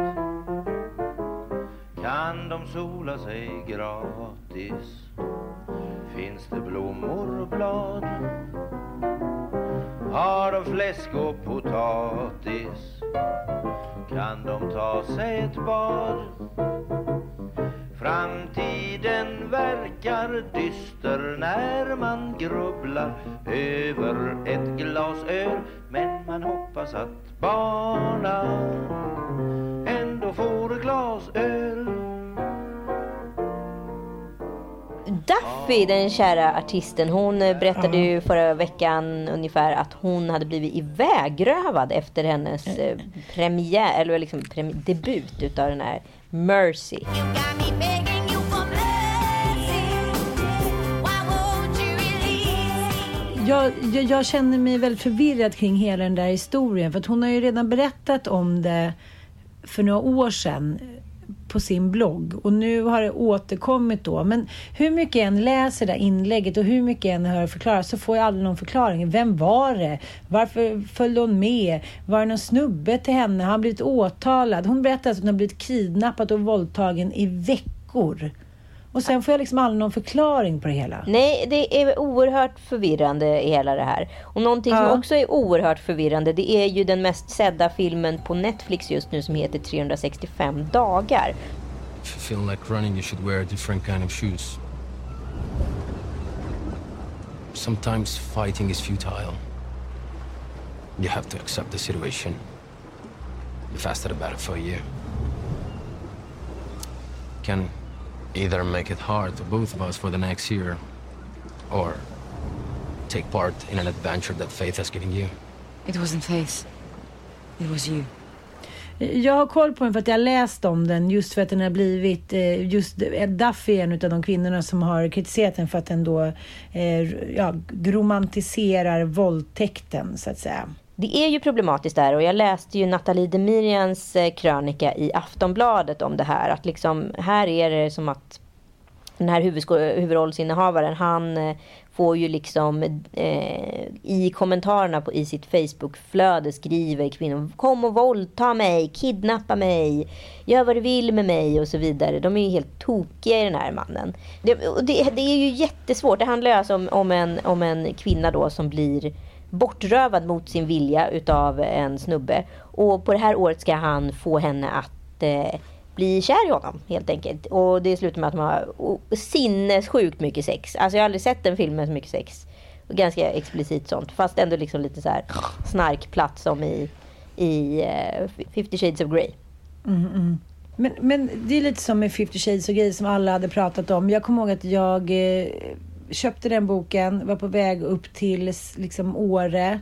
Kan de sola sig gratis. Finns det blommor och blad? Har de fläsk och potatis? Kan de ta sig ett bad Framtiden verkar dyster när man grubblar över ett glas öl Men man hoppas att barna Duffy, den kära artisten, hon eh, berättade ju förra veckan ungefär att hon hade blivit ivägrövad efter hennes eh, premiär, eller liksom premi- debut utav den här Mercy. Jag, jag, jag känner mig väldigt förvirrad kring hela den där historien. För att hon har ju redan berättat om det för några år sedan på sin blogg. Och nu har det återkommit då. Men hur mycket jag än läser det inlägget och hur mycket jag än hör förklaras så får jag aldrig någon förklaring. Vem var det? Varför följde hon med? Var det någon snubbe till henne? Har han blivit åtalad? Hon berättar alltså att hon har blivit kidnappad och våldtagen i veckor. Och sen får jag liksom aldrig någon förklaring på det hela. Nej, det är oerhört förvirrande i hela det här. Och någonting som Ja. också är oerhört förvirrande det är ju den mest sedda filmen på Netflix just nu som heter 365 dagar. If you feel like running, you should wear a different kind of shoes. Sometimes fighting is futile. You have to accept the situation. You fasted about it for year. Can either make it hard for both of us for the next year, or take part in an adventure that faith has given you. It wasn't faith. It was you. Jag har koll på den för att jag har läst om den just för att den har blivit, eh, just Duffy är en av de kvinnorna som har kritiserat den för att den då eh, ja, romantiserar våldtäkten så att säga. Det är ju problematiskt där och jag läste ju Nathalie Demirians eh, krönika i Aftonbladet om det här. Att liksom, här är det som att den här huvudrollsinnehavaren, han eh, får ju liksom eh, i kommentarerna på, i sitt Facebookflöde skriver kvinnor Kom och våldta mig, kidnappa mig, gör vad du vill med mig och så vidare. De är ju helt tokiga i den här mannen. Det, det, det är ju jättesvårt. Det handlar ju alltså om, om, en, om en kvinna då som blir bortrövad mot sin vilja utav en snubbe. Och på det här året ska han få henne att eh, bli kär i honom helt enkelt. Och det slutar med att man har sinnessjukt mycket sex. Alltså jag har aldrig sett en film med så mycket sex. Och ganska explicit sånt. Fast ändå liksom lite så här snarkplatt som i, i eh, uh, 50 shades of Grey. Mm, mm. Men, men det är lite som med 50 shades of Grey som alla hade pratat om. Jag kommer ihåg att jag eh, köpte den boken, var på väg upp till liksom Åre.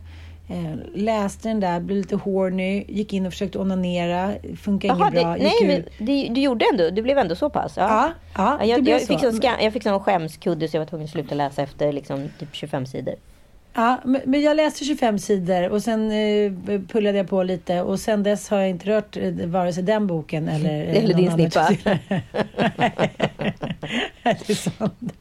Eh, läste den där, blev lite horny, gick in och försökte onanera. Funkar Jaha, inget det, bra. nej, det, du gjorde ändå, du blev ändå så pass? Ja, ja, det jag, blev jag, fick så. sån skam, jag fick sån skämskudde så jag var tvungen att sluta läsa efter liksom, typ 25 sidor. Ja, men, jag läste 25 sidor och sen eh, pullade jag på lite och sen dess har jag inte rört eh, vare sig den boken eller, eh, Eller din snippa. titel. det är sant.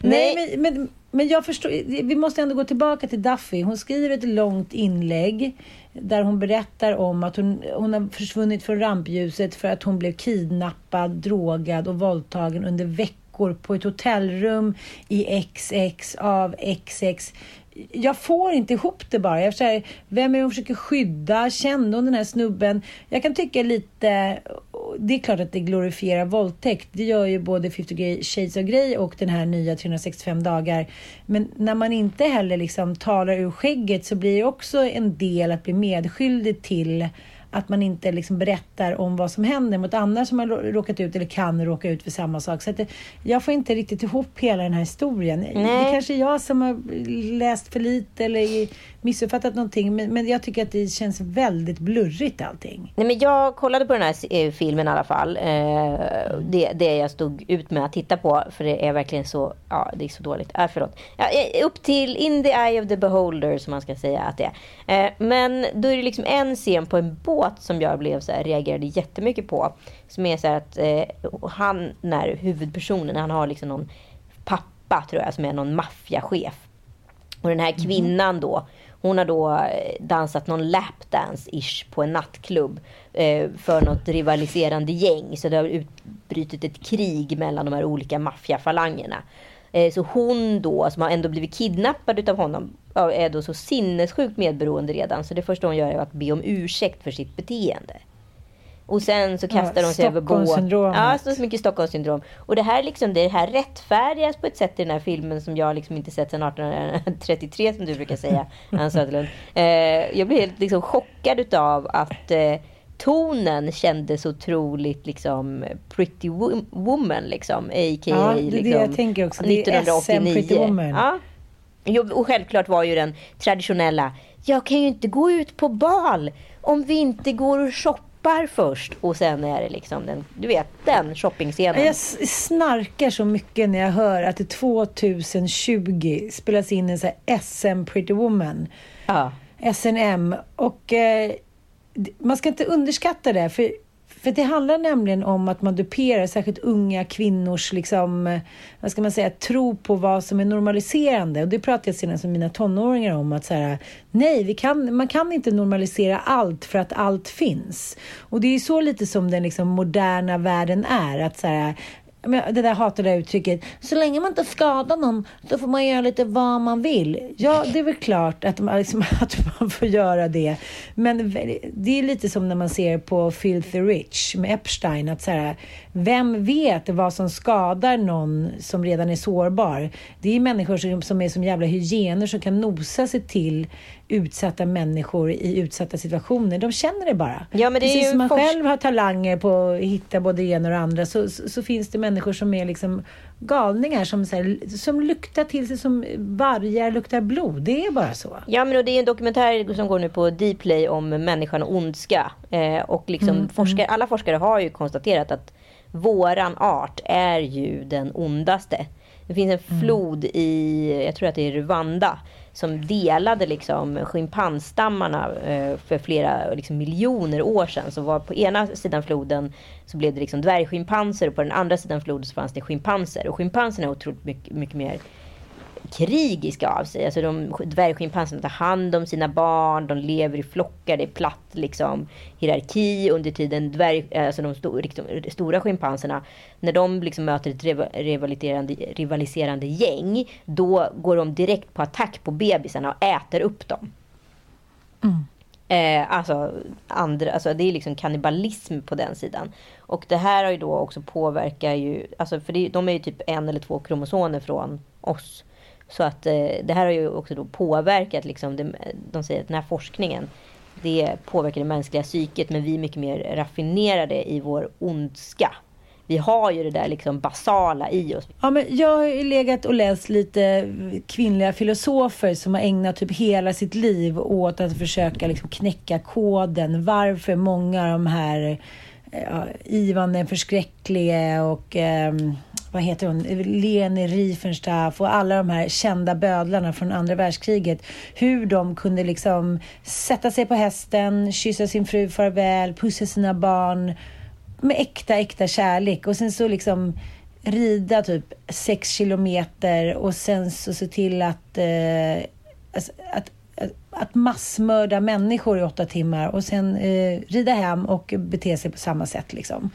Nej, men, men, men jag förstår, vi måste ändå gå tillbaka till Duffy. Hon skriver ett långt inlägg där hon berättar om att hon, hon har försvunnit från rampljuset för att hon blev kidnappad, drogad och våldtagen under veckor på ett hotellrum i XX av XX. Jag får inte ihop det bara. Jag säger, vem är det hon försöker skydda? Kände hon den här snubben? Jag kan tycka lite... Det är klart att det glorifierar våldtäkt. Det gör ju både 50 Shades of Grey och den här nya 365 dagar. Men när man inte heller liksom talar ur skägget så blir det också en del att bli medskyldig till att man inte liksom berättar om vad som händer mot andra som har rå- råkat ut eller kan råka ut för samma sak. Så att det, jag får inte riktigt ihop hela den här historien. Det Nej. kanske är jag som har läst för lite eller missuppfattat någonting. Men, men jag tycker att det känns väldigt blurrigt allting. Nej, men jag kollade på den här eh, filmen i alla fall. Eh, det, det jag stod ut med att titta på. För det är verkligen så, ja det är så dåligt. Äh, förlåt. Ja, eh, upp till In the eye of the beholder som man ska säga att det är. Eh, men då är det liksom en scen på en båt som jag blev så här, reagerade jättemycket på. Som är så här att eh, han, när huvudpersonen, han har liksom någon pappa tror jag som är någon maffiachef. Och den här kvinnan då, hon har då eh, dansat någon lapdance-ish på en nattklubb eh, för något rivaliserande gäng. Så det har utbrutit ett krig mellan de här olika maffiafalangerna. Eh, så hon då, som har ändå blivit kidnappad utav honom, är då så sinnessjukt medberoende redan. Så det första hon gör är att be om ursäkt för sitt beteende. Och sen så kastar Ja, de sig över båt. Stockholmssyndromet. Ja, så mycket Stockholmssyndrom. Och det här, liksom, det här rättfärdigas på ett sätt i den här filmen som jag liksom inte sett sedan 1833 som du brukar säga, Ann Söderlund. Eh, jag blev helt liksom chockad utav att eh, tonen kändes otroligt liksom pretty wo- woman liksom. A.k.a. Ja, det är det liksom, jag tänker också. Det är 1989. SM Pretty Woman. Ja. Och självklart var ju den traditionella. Jag kan ju inte gå ut på bal om vi inte går och shoppar först. Och sen är det liksom den, du vet, den shoppingscenen. Jag snarkar så mycket när jag hör att det 2020 spelas in en så SM Pretty Woman. Ja. SNM. Och eh, man ska inte underskatta det. För, för det handlar nämligen om att man duperar särskilt unga kvinnors liksom, vad ska man säga, tro på vad som är normaliserande. Och det pratade jag senast med mina tonåringar om. att så här, Nej, vi kan, man kan inte normalisera allt för att allt finns. Och det är ju så lite som den liksom moderna världen är. att så här, men det där hatade uttrycket. Så länge man inte skadar någon så får man göra lite vad man vill. Ja, det är väl klart att man, liksom, att man får göra det. Men det är lite som när man ser på Filthy Rich med Epstein. Att så här, vem vet vad som skadar någon som redan är sårbar? Det är människor som, som är som jävla hygiener som kan nosa sig till utsatta människor i utsatta situationer. De känner det bara. Ja, men det är Precis som man själv har talanger på att hitta både det ena och det andra så, så, så finns det människor som är liksom galningar som, så här, som luktar till sig som vargar luktar blod. Det är bara så. Ja, men och det är en dokumentär som går nu på Dplay om människan och ondska. Eh, och liksom Mm, forskare, alla forskare har ju konstaterat att våran art är ju den ondaste. Det finns en Mm. flod i, jag tror att det är Rwanda, som delade liksom schimpansstammarna eh, för flera liksom, miljoner år sedan. Så var på ena sidan floden så blev det liksom dvärgschimpanser och på den andra sidan floden så fanns det schimpanser. Och schimpanserna är otroligt mycket, mycket mer krigiska av sig. Alltså de dvärgschimpanserna tar hand om sina barn, de lever i flockar, det är platt liksom hierarki under tiden dvärg, alltså de sto, liksom, stora schimpanserna, när de liksom möter ett rivaliserande, rivaliserande gäng, då går de direkt på attack på bebisarna och äter upp dem. Mm. Eh, alltså, andra, alltså det är liksom kannibalism på den sidan. Och det här har ju då också påverkar ju, alltså för det, de är ju typ en eller två kromosomer från oss. Så att eh, det här har ju också då påverkat, liksom, det, de säger att den här forskningen, det påverkar det mänskliga psyket, men vi är mycket mer raffinerade i vår ondska. Vi har ju det där liksom basala i oss. Ja, men jag har ju legat och läst lite kvinnliga filosofer som har ägnat typ hela sitt liv åt att försöka liksom knäcka koden. Varför många av de här eh, ja, Ivan den förskräcklige och eh, vad heter hon, Leni Riefenstaff och alla de här kända bödlarna från andra världskriget. Hur de kunde liksom sätta sig på hästen, kyssa sin fru farväl, pussa sina barn med äkta, äkta kärlek och sen så liksom rida typ sex kilometer och sen så se till att, eh, alltså, att att massmörda människor i åtta timmar och sen eh, rida hem och bete sig på samma sätt. Liksom.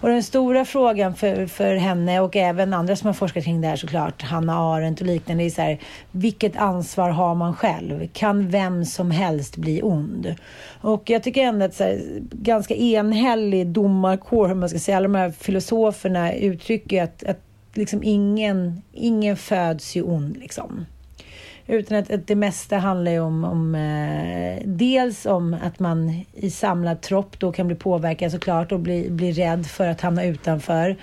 Och den stora frågan för, för henne och även andra som har forskat kring det här såklart, Hanna Arendt och liknande, är så här, vilket ansvar har man själv? Kan vem som helst bli ond? Och jag tycker ändå att så här, ganska enhällig domarkår, hur man ska säga, alla de här filosoferna uttrycker att, att liksom ingen, ingen föds ju ond. Liksom. Utan att, att det mesta handlar ju om, om eh, dels om att man i samlad tropp då kan bli påverkad såklart och bli, bli rädd för att hamna utanför.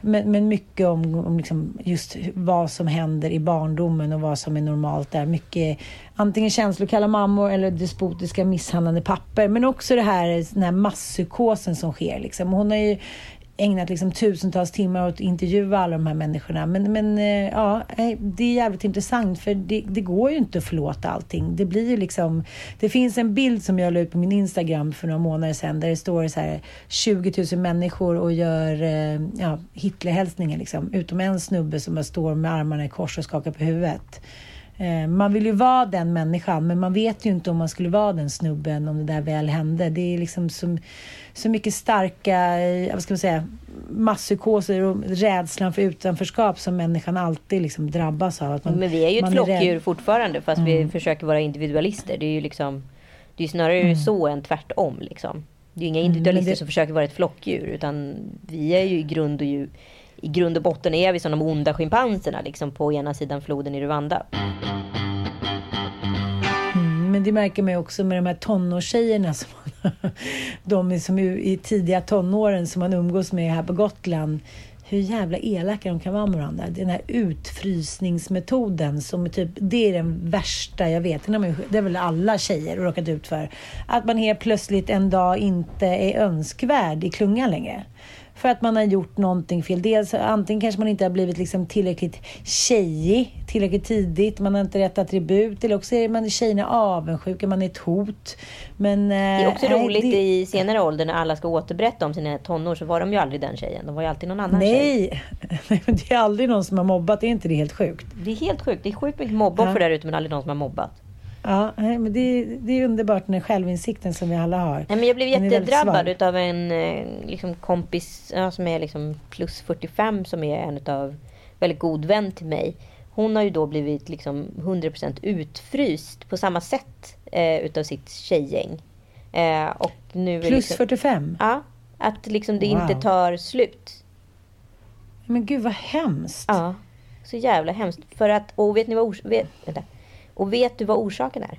Men, men mycket om, om liksom just vad som händer i barndomen och vad som är normalt där. Mycket antingen känslokalla mammor eller despotiska misshandlande papper. Men också det här, den här masspsykosen som sker. Liksom. Hon har ju ägnat liksom tusentals timmar åt att intervjua alla de här människorna. Men, men eh, ja, eh, det är jävligt intressant för det, det, går ju inte att förlåta allting. Det blir ju liksom... Det finns en bild som jag la ut på min Instagram för några månader sedan där det står så här 20 000 människor och gör eh, ja, Hitlerhälsningar liksom. Utom en snubbe som bara står med armarna i kors och skakar på huvudet. Man vill ju vara den människan, men man vet ju inte om man skulle vara den snubben om det där väl hände. Det är liksom som så mycket starka, eh, vad ska man säga, masspsykoser och rädslan för utanförskap som människan alltid liksom drabbas av. Att man, men vi är ju ett flockdjur fortfarande, fast mm. vi försöker vara individualister. Det är ju liksom, det är snarare mm. så än tvärtom. Liksom. Det är ju inga mm, individualister mm, det... som försöker vara ett flockdjur, utan vi är ju i grund och djur i grund och botten är vi som de onda schimpanserna liksom på ena sidan floden i Rwanda. Mm, men det märker man ju också med de här tonårstjejerna som de som är i tidiga tonåren som man umgås med här på Gotland hur jävla elaka de kan vara med varandra. Den här utfrysningsmetoden som är typ, det är den värsta jag vet. Det är väl alla tjejer råkat ut för. Att man helt plötsligt en dag inte är önskvärd i klungan längre för att man har gjort någonting fel. Dels antingen kanske man inte har blivit liksom tillräckligt tjejig tillräckligt tidigt, man har inte rätt attribut eller också är man tjejerna avundsjuka, man är ett hot. Men, det är också äh, roligt det... i senare ålder när alla ska återberätta om sina tonår så var de ju aldrig den tjejen. De var ju alltid någon annan Nej, tjej. det är aldrig någon som har mobbat. Är inte det helt sjukt? Det är helt sjukt. Det är sjukt mycket mobboffer ja. där ute men aldrig någon som har mobbat. Ja, men det, det är underbart den självinsikten som vi alla har. Nej, men jag blev jättedrabbad av en eh, liksom, kompis ja, som är liksom plus 45 som är en av väldigt god vän till mig. Hon har ju då blivit liksom 100% utfryst på samma sätt eh, utav sitt tjejgäng. Eh, och nu plus liksom, 45? Ja, att liksom det wow. inte tar slut. Men gud vad hemskt. Ja, så jävla hemskt. För att, och vet ni vad vet, vänta. Och vet du vad orsaken är?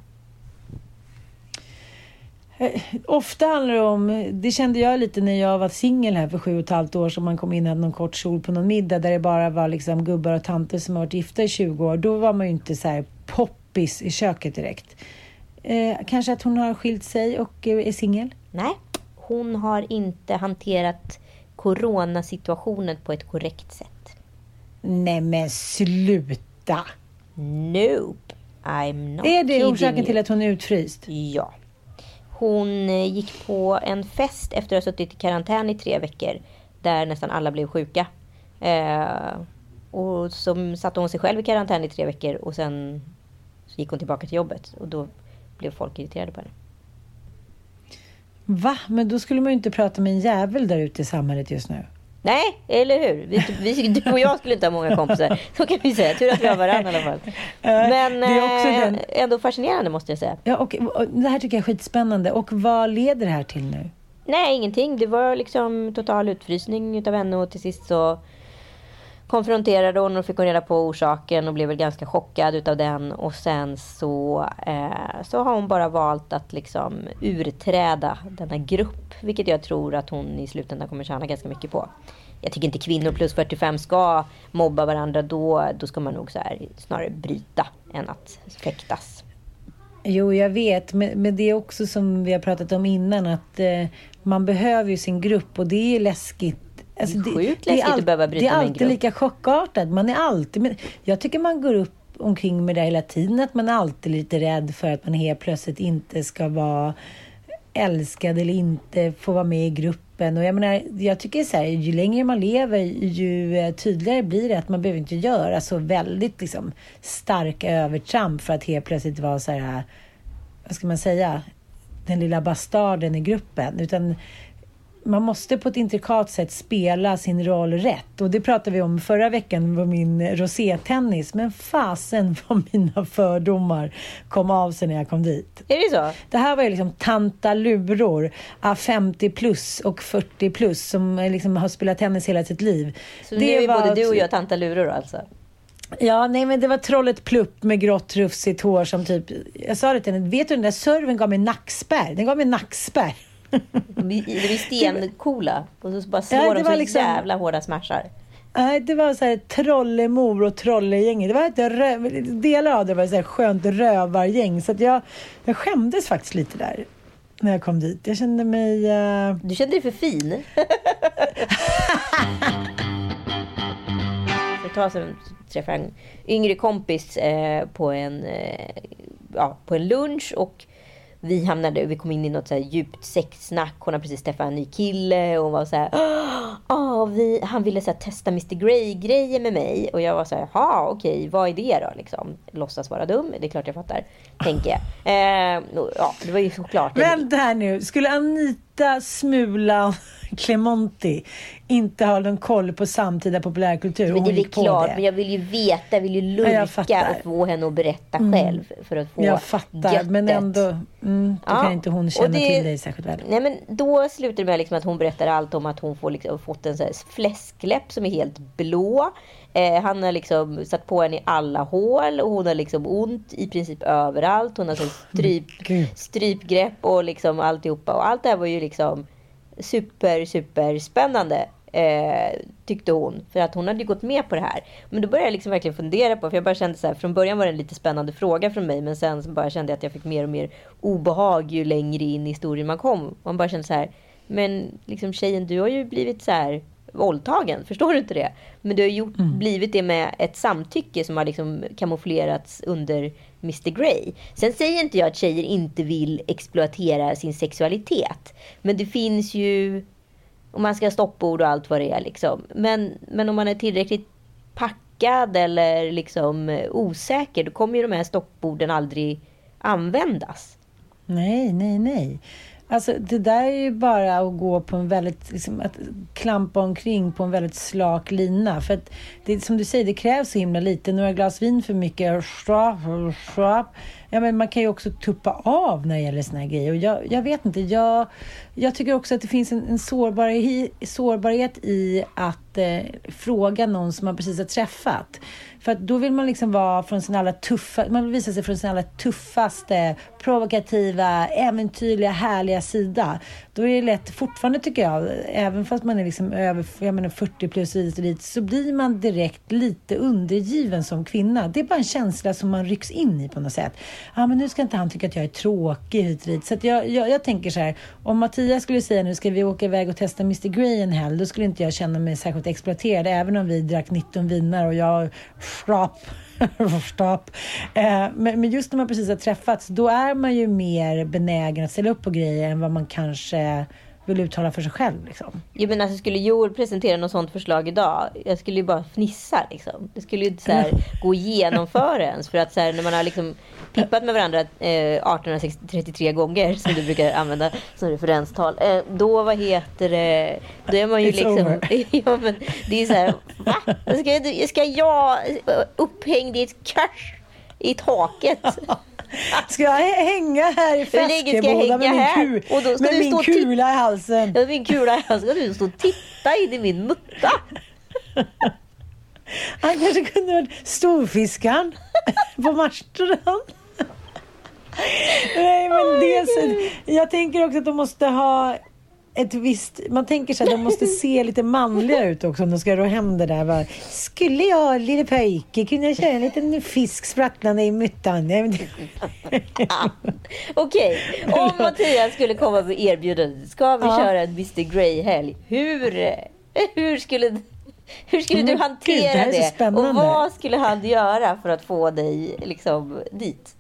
Eh, ofta handlar det om, det kände jag lite när jag var singel här för sju och ett halvt år som man kom in och hade någon kort kjol på någon middag där det bara var liksom gubbar och tanter som har varit gifta i 20 år. Då var man ju inte så här poppis i köket direkt. Eh, kanske att hon har skilt sig och är singel? Nej, hon har inte hanterat coronasituationen på ett korrekt sätt. Nej men sluta! Nope. I'm not Är det orsaken you. till att hon är utfryst? Ja. Hon eh, gick på en fest efter att ha suttit i karantän i tre veckor. Där nästan alla blev sjuka. Eh, och så satte hon sig själv i karantän i tre veckor och sen så gick hon tillbaka till jobbet. Och då blev folk irriterade på henne. Va? Men då skulle man ju inte prata med en jävel där ute i samhället just nu. Nej, eller hur? Vi, vi, du och jag skulle inte ha många kompisar. Så kan vi säga. Tur att vi har varandra i alla fall. Men det är också eh, den- ändå fascinerande måste jag säga. Ja, och, och det här tycker jag är skitspännande. Och vad leder det här till nu? Nej, ingenting. Det var liksom total utfrysning utav henne och till sist så konfronterade hon och fick hon reda på orsaken och blev väl ganska chockad utav den. Och sen så, eh, så har hon bara valt att liksom urträda denna grupp. Vilket jag tror att hon i slutändan kommer tjäna ganska mycket på. Jag tycker inte kvinnor plus 45 ska mobba varandra. Då, då ska man nog så här, snarare bryta än att fäktas. Jo, jag vet. Men, men det är också som vi har pratat om innan att eh, man behöver ju sin grupp och det är ju läskigt. Alltså, Det är läskigt att behöva bryta Det är alltid lika chockartat. Man är alltid... Men jag tycker man går upp omkring med det hela tiden. Att man är alltid lite rädd för att man helt plötsligt inte ska vara älskad eller inte få vara med i gruppen. Och jag menar, jag tycker så här, ju längre man lever ju eh, tydligare blir det att man behöver inte göra så väldigt liksom, starka övertramp för att helt plötsligt vara så här, vad ska man säga, den lilla bastarden i gruppen. Utan man måste på ett intrikat sätt spela sin roll rätt. Och det pratade vi om förra veckan på min rosétennis. Men fasen vad mina fördomar kom av sig när jag kom dit. Är det så? Det här var ju liksom tantaluror, ah, 50 plus och 40 plus som eh, liksom har spelat tennis hela sitt liv. Så nu är var- både du och jag tantaluror alltså? Ja, nej men det var trollet Plupp med grått rufsigt hår som typ... Jag sa det till henne, vet du den där serven gav mig nackspärr? Den gav mig nackspärr. De är, de är stencoola. Och så bara slår Ja, det de så liksom- jävla hårda smashar. Nej, det var så här trollemor och trollegänget. Det var ett rö- delar av det var så här skönt rövargäng. Så att jag, jag skämdes faktiskt lite där när jag kom dit. Jag kände mig... eh, Du kände dig för fin. För ett tag sedan träffade jag en yngre kompis eh, på, en, eh, ja, på en lunch. Och vi hamnade, vi kom in i något så djupt sexsnack. Hon har precis träffat en ny kille och var så här. "Ah, vi, han ville så här, testa Mr Grey-grejer med mig. Och jag var så här, jaha okej, vad är det då? Liksom, låtsas vara dum, det är klart jag fattar. Tänker jag. Eh, ja, det var ju såklart. Vänta här nu. Skulle Anita Smula Clemonti inte ha någon koll på samtida populärkultur? Men det är väl klart, men jag vill ju veta, jag vill ju Ja, lurka fattar. och få henne att berätta Mm. själv. För att få Jag fattar, men göttet. ändå mm, då Ja, kan inte hon känna det- till dig särskilt väl. Nej men då slutar det med liksom att hon berättar allt om att hon får liksom, fått en så fläskläpp som är helt blå. Eh, han har liksom satt på henne i alla hål och hon har liksom ont i princip överallt. Hon har så stryp, strypgrepp och liksom alltihopa. Och allt det här var ju liksom super, super spännande. Eh, tyckte hon. För att hon hade gått med på det här. Men då började jag liksom verkligen fundera på. För jag bara kände så här. Från början var det en lite spännande fråga från mig. Men sen så bara kände jag att jag fick mer och mer obehag ju längre in i historien man kom. Man bara kände så här. Men liksom tjejen du har ju blivit så här våldtagen. Förstår du inte det? Men du har gjort, blivit det med ett samtycke som har liksom kamouflerats under Mr Grey. Sen säger inte jag att tjejer inte vill exploatera sin sexualitet. Men det finns ju om man ska ha stoppord och allt vad det är. Liksom. Men, men om man är tillräckligt packad eller liksom osäker, då kommer ju de här stopporden aldrig användas. Nej, nej, nej. Alltså det där är ju bara att gå på en väldigt, liksom, att klampa omkring på en väldigt slak lina. För att det, som du säger, det krävs så himla lite. Några glas vin för mycket. Ja, men man kan ju också tuppa av när det gäller såna här grejer. Och jag, jag vet inte, jag, jag tycker också att det finns en, en sårbarhet, sårbarhet i att eh, fråga någon som man precis har träffat. För att då vill man liksom vara från sin allra tuffa, man vill visa sig från sin allra tuffaste, provokativa, äventyrliga, härliga sida. Då är det lätt, fortfarande tycker jag, även fast man är liksom över jag menar 40 plus hit och dit, så blir man direkt lite undergiven som kvinna. Det är bara en känsla som man rycks in i på något sätt. ah, men nu ska inte han tycka att jag är tråkig hit och dit. Så att jag, jag, jag tänker så här, om Mattias skulle säga nu ska vi åka iväg och testa Mr Grey en helg, då skulle inte jag känna mig särskilt exploaterad, även om vi drack 19 viner och jag frapp Stopp. Eh, men, men just när man precis har träffats, då är man ju mer benägen att ställa upp på grejer än vad man kanske vill uttala för sig själv. Liksom. Jo, men alltså, skulle Joel presentera något sånt förslag idag, jag skulle ju bara fnissa. Liksom. Det skulle ju inte så här, gå att genomföra ens. För att så här, när man har liksom pippat med varandra eh, 1833 gånger, som du brukar använda som referenstal, eh, då vad heter det, då är man ju It's liksom... ja, men det är så här, va? Ska, ska jag upphängd i ett kors i taket? Ska jag hänga här i hänga med min, här? kul, Och då ska med min kula i halsen? Ja, min kula här ska du stå och titta in i min mutta. Han kanske kunde varit storfiskaren på Marstrand. Nej, men det, så- jag tänker också att de måste ha ett visst... Man tänker sig att de måste se lite manliga ut också om de ska ro hem det där. Bara, Skulle jag, lille pojke, kunna köra en liten fisk sprattlande i myttan? Okej, om Mattias skulle komma med erbjudande, ska vi Ja. köra en Mr Grey-helg? Hur, hur skulle, hur skulle du Men gud, hantera det här så det? Och vad skulle han göra för att få dig liksom, dit?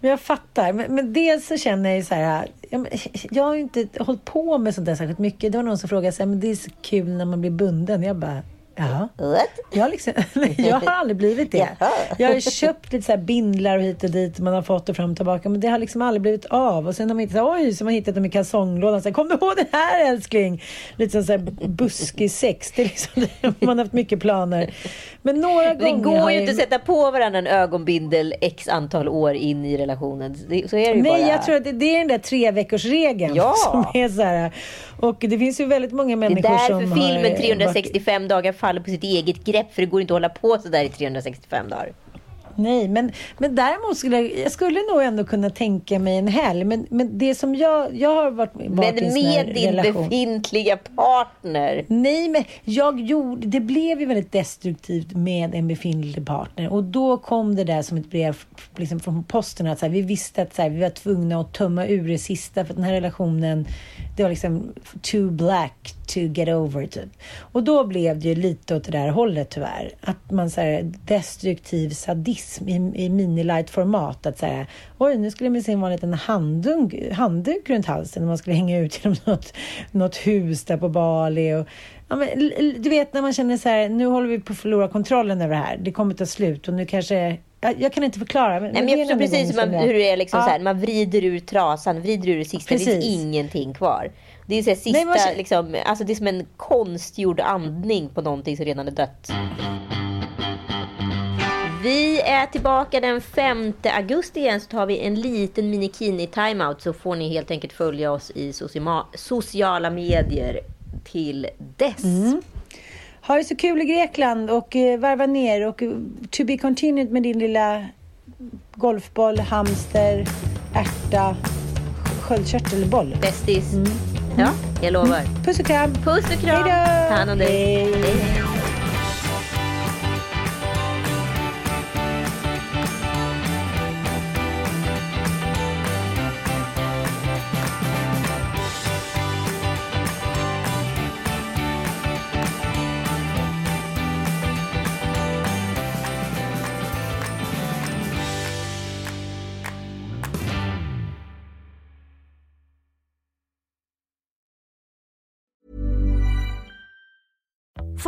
Men jag fattar. Men, men dels så känner jag ju så här. Jag, jag har ju inte hållit på med sånt där särskilt mycket. Det var någon som frågade så här, men det är så kul när man blir bunden. Jag bara, ja. What? Jag har, liksom, jag har aldrig blivit det. Jaha. Jag har köpt lite så bindlar och hit och dit. Man har fått och fram och tillbaka. Men det har liksom aldrig blivit av. Och sen har man hittat, oj, så man hittat dem i kalsonglådan. Så här, Kom du ihåg den här älskling? Lite som så här buskig sex. Det är liksom, man har haft mycket planer. Men några Det gånger går har ju inte att sätta på varandra en ögonbindel x antal år in i relationen. Det, så är det ju Nej, bara. jag tror att det, det är den där tre veckors regeln Ja. som är så här. Och det finns ju väldigt många det är människor därför som filmen har varit- 365 dagar faller på sitt eget grepp. För det går inte att hålla på sådär i 365 dagar. Nej, men, men däremot skulle jag, jag skulle nog ändå kunna tänka mig en helg. Men, men det som jag, jag har varit varit Men med din relation. befintliga partner. Nej, men jag gjorde, det blev ju väldigt destruktivt med en befintlig partner. Och då kom det där som ett brev liksom från posten. Att så här, vi visste att så här, vi var tvungna att tömma ur det sista. För att den här relationen, det var liksom too black to get over typ. Och då blev det ju lite åt det där hållet tyvärr. Att man så här, destruktiv sadism i, i mini-light-format. Att här, oj nu skulle det vara en liten handduk, handduk runt halsen när man skulle hänga ut genom något, något hus där på Bali. Och, ja, men, du vet när man känner så här, nu håller vi på att förlora kontrollen över det här. Det kommer ta slut och nu kanske jag, jag kan inte förklara. Men, Nej, men jag förstår precis man, hur det är. Liksom Ja. så här, man vrider ur trasan, vrider ur det sista. Det finns Precis. ingenting kvar. Det är så här, sista, Nej, man liksom, alltså det är som en konstgjord andning på någonting som redan är dött. Vi är tillbaka den 5 augusti igen så tar vi en liten minikini timeout så får ni helt enkelt följa oss i sociala, medier till dess. Ha det så kul i Grekland och eh, varva ner och eh, to be continued med din lilla golfboll, hamster, ärta, sköldkörtelboll. Bästis. Ja, jag lovar. Puss och kram. Puss och kram. Hej då. Ta hand om dig. Hej, hej.